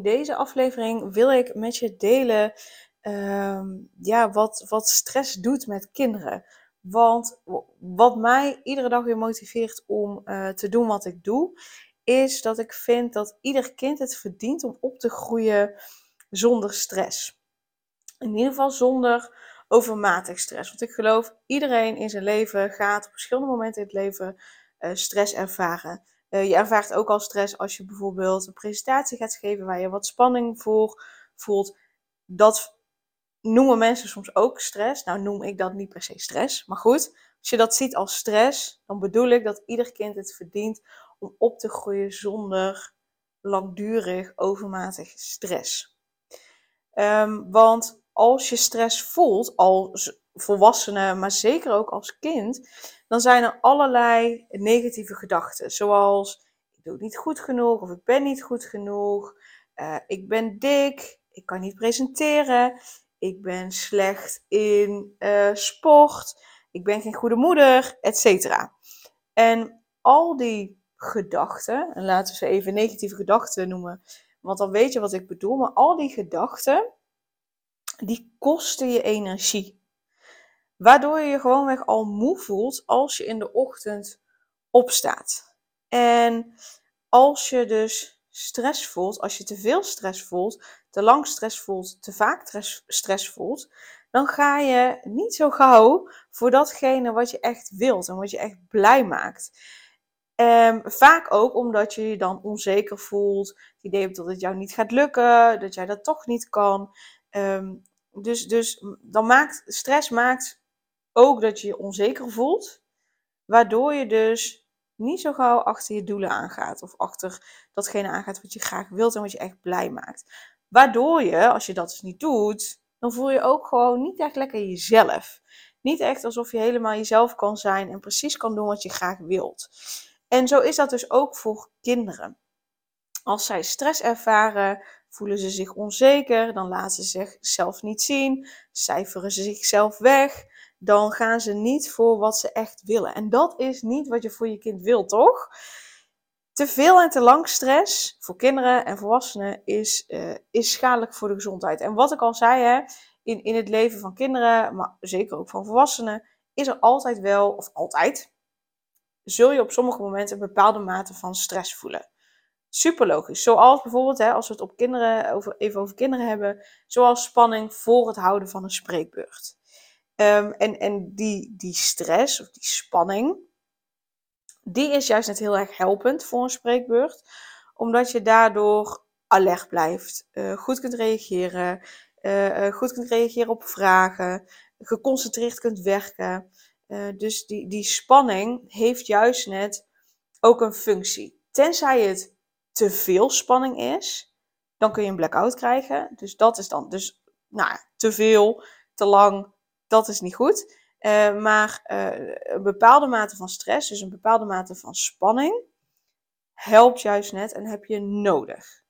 In deze aflevering wil ik met je delen ehm, ja, wat, wat stress doet met kinderen. Want wat mij iedere dag weer motiveert om uh, te doen wat ik doe, is dat ik vind dat ieder kind het verdient om op te groeien zonder stress. In ieder geval zonder overmatig stress. Want ik geloof iedereen in zijn leven gaat op verschillende momenten in het leven uh, stress ervaren. Uh, je ervaart ook al stress als je bijvoorbeeld een presentatie gaat geven waar je wat spanning voor voelt. Dat noemen mensen soms ook stress. Nou noem ik dat niet per se stress. Maar goed, als je dat ziet als stress, dan bedoel ik dat ieder kind het verdient om op te groeien zonder langdurig overmatig stress. Um, want als je stress voelt als volwassene, maar zeker ook als kind, dan zijn er allerlei negatieve gedachten. Zoals ik doe het niet goed genoeg of ik ben niet goed genoeg. Uh, ik ben dik, ik kan niet presenteren. Ik ben slecht in uh, sport. Ik ben geen goede moeder, etc. En al die gedachten, en laten we ze even negatieve gedachten noemen, want dan weet je wat ik bedoel, maar al die gedachten, die kosten je energie. Waardoor je je gewoonweg al moe voelt als je in de ochtend opstaat. En als je dus stress voelt, als je te veel stress voelt, te lang stress voelt, te vaak stress voelt, dan ga je niet zo gauw voor datgene wat je echt wilt en wat je echt blij maakt. Um, vaak ook omdat je je dan onzeker voelt, het idee dat het jou niet gaat lukken, dat jij dat toch niet kan. Um, dus, dus dan maakt stress maakt ook dat je je onzeker voelt, waardoor je dus niet zo gauw achter je doelen aangaat of achter datgene aangaat wat je graag wilt en wat je echt blij maakt. Waardoor je, als je dat dus niet doet, dan voel je ook gewoon niet echt lekker jezelf. Niet echt alsof je helemaal jezelf kan zijn en precies kan doen wat je graag wilt. En zo is dat dus ook voor kinderen. Als zij stress ervaren, voelen ze zich onzeker, dan laten ze zichzelf niet zien, cijferen ze zichzelf weg, dan gaan ze niet voor wat ze echt willen. En dat is niet wat je voor je kind wilt, toch? Te veel en te lang stress voor kinderen en volwassenen is, uh, is schadelijk voor de gezondheid. En wat ik al zei, hè, in, in het leven van kinderen, maar zeker ook van volwassenen, is er altijd wel, of altijd, zul je op sommige momenten een bepaalde mate van stress voelen. Super logisch. Zoals bijvoorbeeld, hè, als we het op kinderen, over, even over kinderen hebben, zoals spanning voor het houden van een spreekbeurt. Um, en en die, die stress of die spanning, die is juist net heel erg helpend voor een spreekbeurt. Omdat je daardoor alert blijft, uh, goed kunt reageren, uh, uh, goed kunt reageren op vragen, geconcentreerd kunt werken. dus die, die spanning heeft juist net ook een functie. Tenzij het te veel spanning is, dan kun je een blackout krijgen. Dus dat is dan dus nou, te veel, te lang, dat is niet goed. Uh, maar uh, een bepaalde mate van stress, dus een bepaalde mate van spanning, helpt juist net en heb je nodig.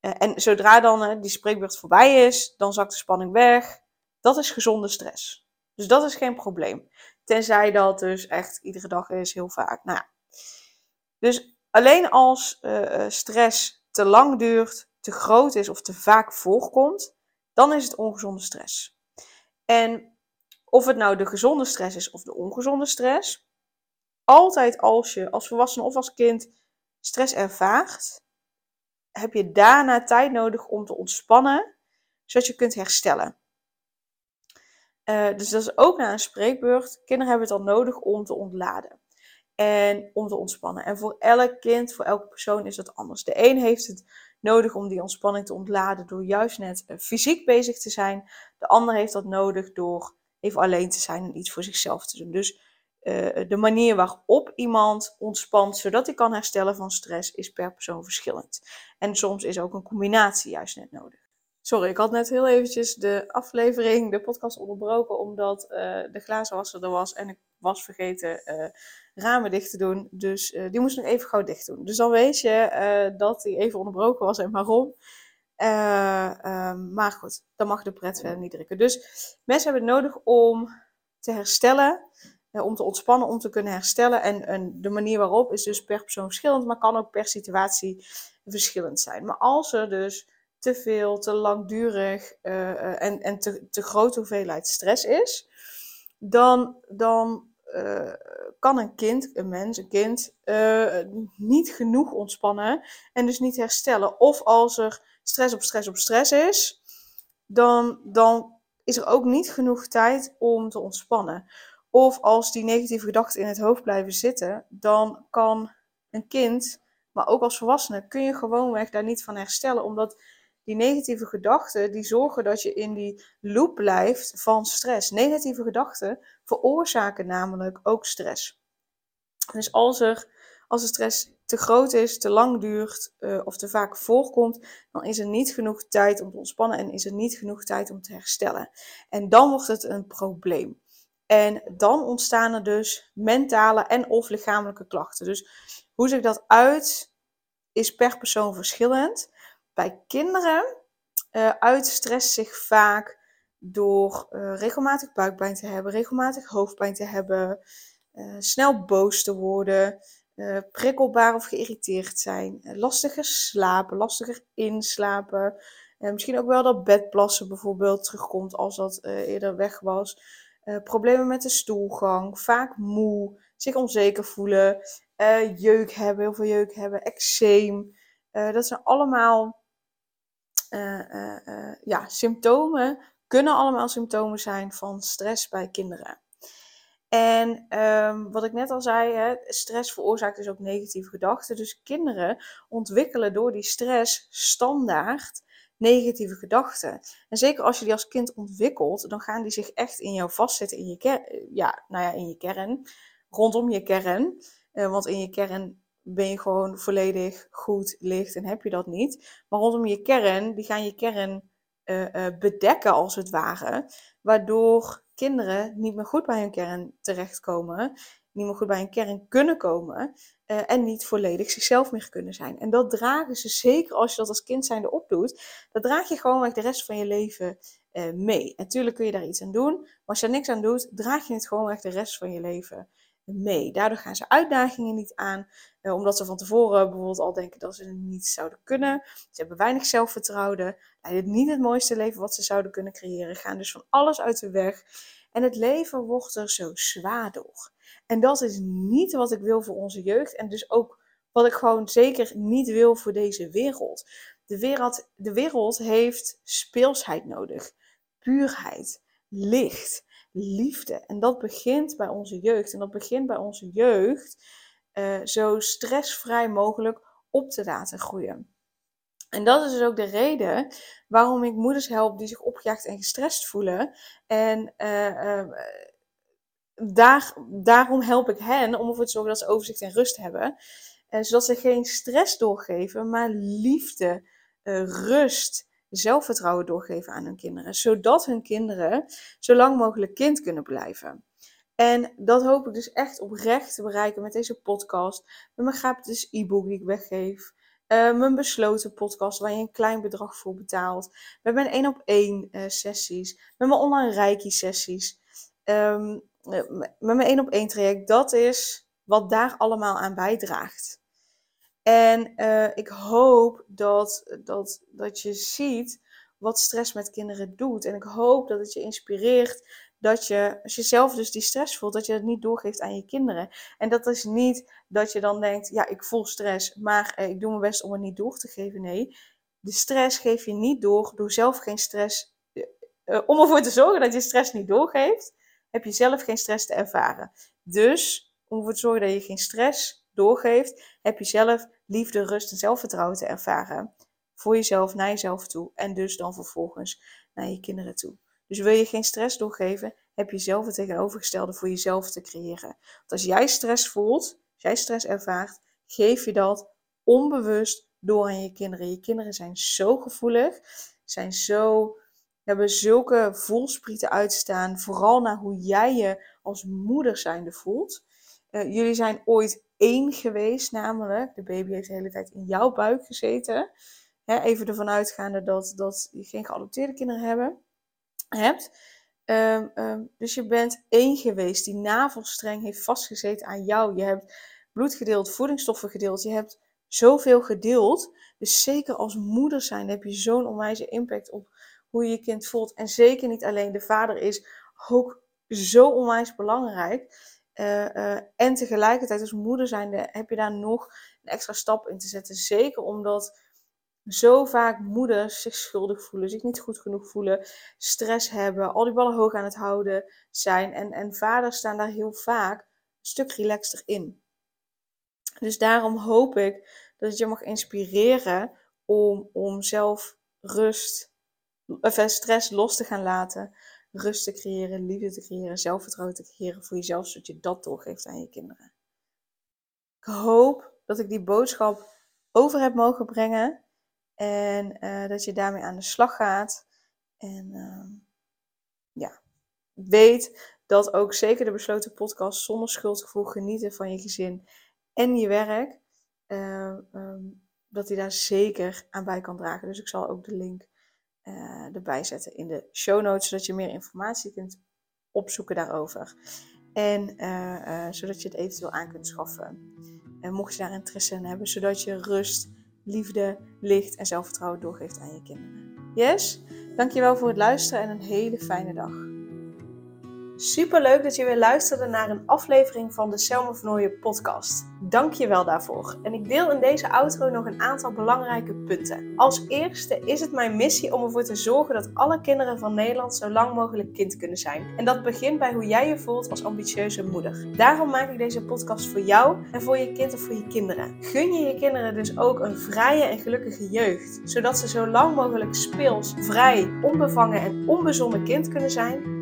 Uh, en zodra dan die spreekbeurt voorbij is, dan zakt de spanning weg. Dat is gezonde stress. Dus dat is geen probleem. Tenzij dat dus echt iedere dag is, heel vaak. Nou ja. Dus alleen als stress te lang duurt, te groot is of te vaak voorkomt, dan is het ongezonde stress. En of het nou de gezonde stress is of de ongezonde stress. Altijd als je als volwassene of als kind stress ervaart, heb je daarna tijd nodig om te ontspannen, zodat je kunt herstellen. Uh, dus dat is ook na een spreekbeurt. Kinderen hebben het dan nodig om te ontladen en om te ontspannen. En voor elk kind, voor elke persoon is dat anders. De een heeft het nodig om die ontspanning te ontladen door juist net uh, fysiek bezig te zijn. De ander heeft dat nodig door even alleen te zijn en iets voor zichzelf te doen. Dus uh, de manier waarop iemand ontspant, zodat hij kan herstellen van stress, is per persoon verschillend. En soms is ook een combinatie juist net nodig. Sorry, ik had net heel eventjes de aflevering, de podcast onderbroken, omdat uh, de glazenwasser er was en ik was vergeten uh, ramen dicht te doen. Dus die moest nog even gauw dicht doen. Dus dan weet je dat die even onderbroken was en waarom. Ehm, maar goed, dan mag de pret verder niet drukken. Dus mensen hebben het nodig om te herstellen, om te ontspannen, om te kunnen herstellen. En, en de manier waarop is dus per persoon verschillend, maar kan ook per situatie verschillend zijn. Maar als er dus te veel, te langdurig uh, en, en te, te grote hoeveelheid stress is, dan, dan kan een kind, een mens, een kind, niet genoeg ontspannen en dus niet herstellen. Of als er stress op stress op stress is, dan, dan is er ook niet genoeg tijd om te ontspannen. Of als die negatieve gedachten in het hoofd blijven zitten, dan kan een kind, maar ook als volwassene, kun je gewoonweg daar niet van herstellen, omdat die negatieve gedachten, die zorgen dat je in die loop blijft van stress. Negatieve gedachten veroorzaken namelijk ook stress. Dus als er, als de stress te groot is, te lang duurt uh, of te vaak voorkomt, dan is er niet genoeg tijd om te ontspannen en is er niet genoeg tijd om te herstellen. En dan wordt het een probleem. En dan ontstaan er dus mentale en of lichamelijke klachten. Dus hoe ziet dat uit, is per persoon verschillend. Bij kinderen uh, zich vaak door uh, regelmatig buikpijn te hebben, regelmatig hoofdpijn te hebben, snel boos te worden, prikkelbaar of geïrriteerd zijn, lastiger slapen, lastiger inslapen. misschien ook wel dat bedplassen bijvoorbeeld terugkomt als dat eerder weg was. problemen met de stoelgang, vaak moe, zich onzeker voelen, jeuk hebben, heel veel jeuk hebben, eczeem. dat zijn allemaal ja, symptomen kunnen allemaal symptomen zijn van stress bij kinderen. En um, wat ik net al zei, hè, stress veroorzaakt dus ook negatieve gedachten. Dus kinderen ontwikkelen door die stress standaard negatieve gedachten. En zeker als je die als kind ontwikkelt, dan gaan die zich echt in jou vastzetten in je, ja, nou ja, in je kern, rondom je kern. Uh, want in je kern ben je gewoon volledig goed licht en heb je dat niet. Maar rondom je kern, die gaan je kern bedekken als het ware. Waardoor kinderen niet meer goed bij hun kern terechtkomen. Niet meer goed bij hun kern kunnen komen. Uh, en niet volledig zichzelf meer kunnen zijn. En dat dragen ze zeker als je dat als kind zijnde opdoet. Dat draag je gewoon de rest van je leven mee. Natuurlijk kun je daar iets aan doen. Maar als je niks aan doet, draag je het gewoon de rest van je leven Daardoor gaan ze uitdagingen niet aan, eh, omdat ze van tevoren bijvoorbeeld al denken dat ze het niet zouden kunnen. Ze hebben weinig zelfvertrouwen, leiden niet het mooiste leven wat ze zouden kunnen creëren, gaan dus van alles uit de weg. En het leven wordt er zo zwaar door. En dat is niet wat ik wil voor onze jeugd en dus ook wat ik gewoon zeker niet wil voor deze wereld. De wereld, de wereld heeft speelsheid nodig, puurheid, licht liefde. En dat begint bij onze jeugd. En dat begint bij onze jeugd uh, zo stressvrij mogelijk op te laten groeien. En dat is dus ook de reden waarom ik moeders help die zich opgejaagd en gestrest voelen. En uh, uh, daar, daarom help ik hen om ervoor te zorgen dat ze overzicht en rust hebben. zodat ze geen stress doorgeven, maar liefde, rust, zelfvertrouwen doorgeven aan hun kinderen. Zodat hun kinderen zo lang mogelijk kind kunnen blijven. En dat hoop ik dus echt oprecht te bereiken met deze podcast. Met mijn gratis e-book die ik weggeef. Uh, mijn besloten podcast waar je een klein bedrag voor betaalt. Met mijn één op één uh, sessies. Met mijn online reiki sessies. Um, met mijn één op één traject. Dat is wat daar allemaal aan bijdraagt. En uh, ik hoop dat, dat, dat je ziet wat stress met kinderen doet. En ik hoop dat het je inspireert dat je, als je zelf dus die stress voelt, dat je het niet doorgeeft aan je kinderen. En dat is niet dat je dan denkt, ja, ik voel stress, maar uh, ik doe mijn best om het niet door te geven. Nee, de stress geef je niet door door zelf geen stress, uh, om ervoor te zorgen dat je stress niet doorgeeft, heb je zelf geen stress te ervaren. Dus om ervoor te zorgen dat je geen stress doorgeeft, heb je zelf liefde, rust en zelfvertrouwen te ervaren. Voor jezelf, naar jezelf toe en dus dan vervolgens naar je kinderen toe. Dus wil je geen stress doorgeven, heb je zelf het tegenovergestelde voor jezelf te creëren. Want als jij stress voelt, als jij stress ervaart, geef je dat onbewust door aan je kinderen. Je kinderen zijn zo gevoelig. zijn zo, hebben zulke voelsprieten uitstaan. Vooral naar hoe jij je als moeder zijnde voelt. Uh, jullie zijn ooit één geweest, namelijk de baby heeft de hele tijd in jouw buik gezeten. even ervan uitgaande dat, dat je geen geadopteerde kinderen hebben, hebt. Um, um, dus je bent één geweest. Die navelstreng heeft vastgezeten aan jou. Je hebt bloed gedeeld, voedingsstoffen gedeeld. Je hebt zoveel gedeeld. Dus zeker als moeder zijn heb je zo'n onwijze impact op hoe je je kind voelt. En zeker niet alleen de vader is ook zo onwijs belangrijk. Uh, uh, en tegelijkertijd als moeder zijnde heb je daar nog een extra stap in te zetten. Zeker omdat zo vaak moeders zich schuldig voelen, zich niet goed genoeg voelen, stress hebben, al die ballen hoog aan het houden zijn. En, en vaders staan daar heel vaak een stuk relaxter in. Dus daarom hoop ik dat het je mag inspireren om, om zelf rust, of eh, stress los te gaan laten. Rust te creëren, liefde te creëren, zelfvertrouwen te creëren voor jezelf, zodat je dat doorgeeft aan je kinderen. Ik hoop dat ik die boodschap over heb mogen brengen. En uh, dat je daarmee aan de slag gaat. En uh, ja, weet dat ook zeker de besloten podcast zonder schuldgevoel genieten van je gezin en je werk, uh, um, dat hij daar zeker aan bij kan dragen. Dus ik zal ook de link uh, erbij zetten in de show notes, zodat je meer informatie kunt opzoeken daarover. En uh, zodat je het eventueel aan kunt schaffen. En mocht je daar interesse in hebben, zodat je rust liefde, licht en zelfvertrouwen doorgeeft aan je kinderen. Yes? Dankjewel voor het luisteren en een hele fijne dag. Super leuk dat je weer luisterde naar een aflevering van de Selma Vernooien podcast. Dank je wel daarvoor. En ik deel in deze outro nog een aantal belangrijke punten. Als eerste is het mijn missie om ervoor te zorgen dat alle kinderen van Nederland zo lang mogelijk kind kunnen zijn. En dat begint bij hoe jij je voelt als ambitieuze moeder. Daarom maak ik deze podcast voor jou en voor je kind of voor je kinderen. Gun je je kinderen dus ook een vrije en gelukkige jeugd, zodat ze zo lang mogelijk speels, vrij, onbevangen en onbezonnen kind kunnen zijn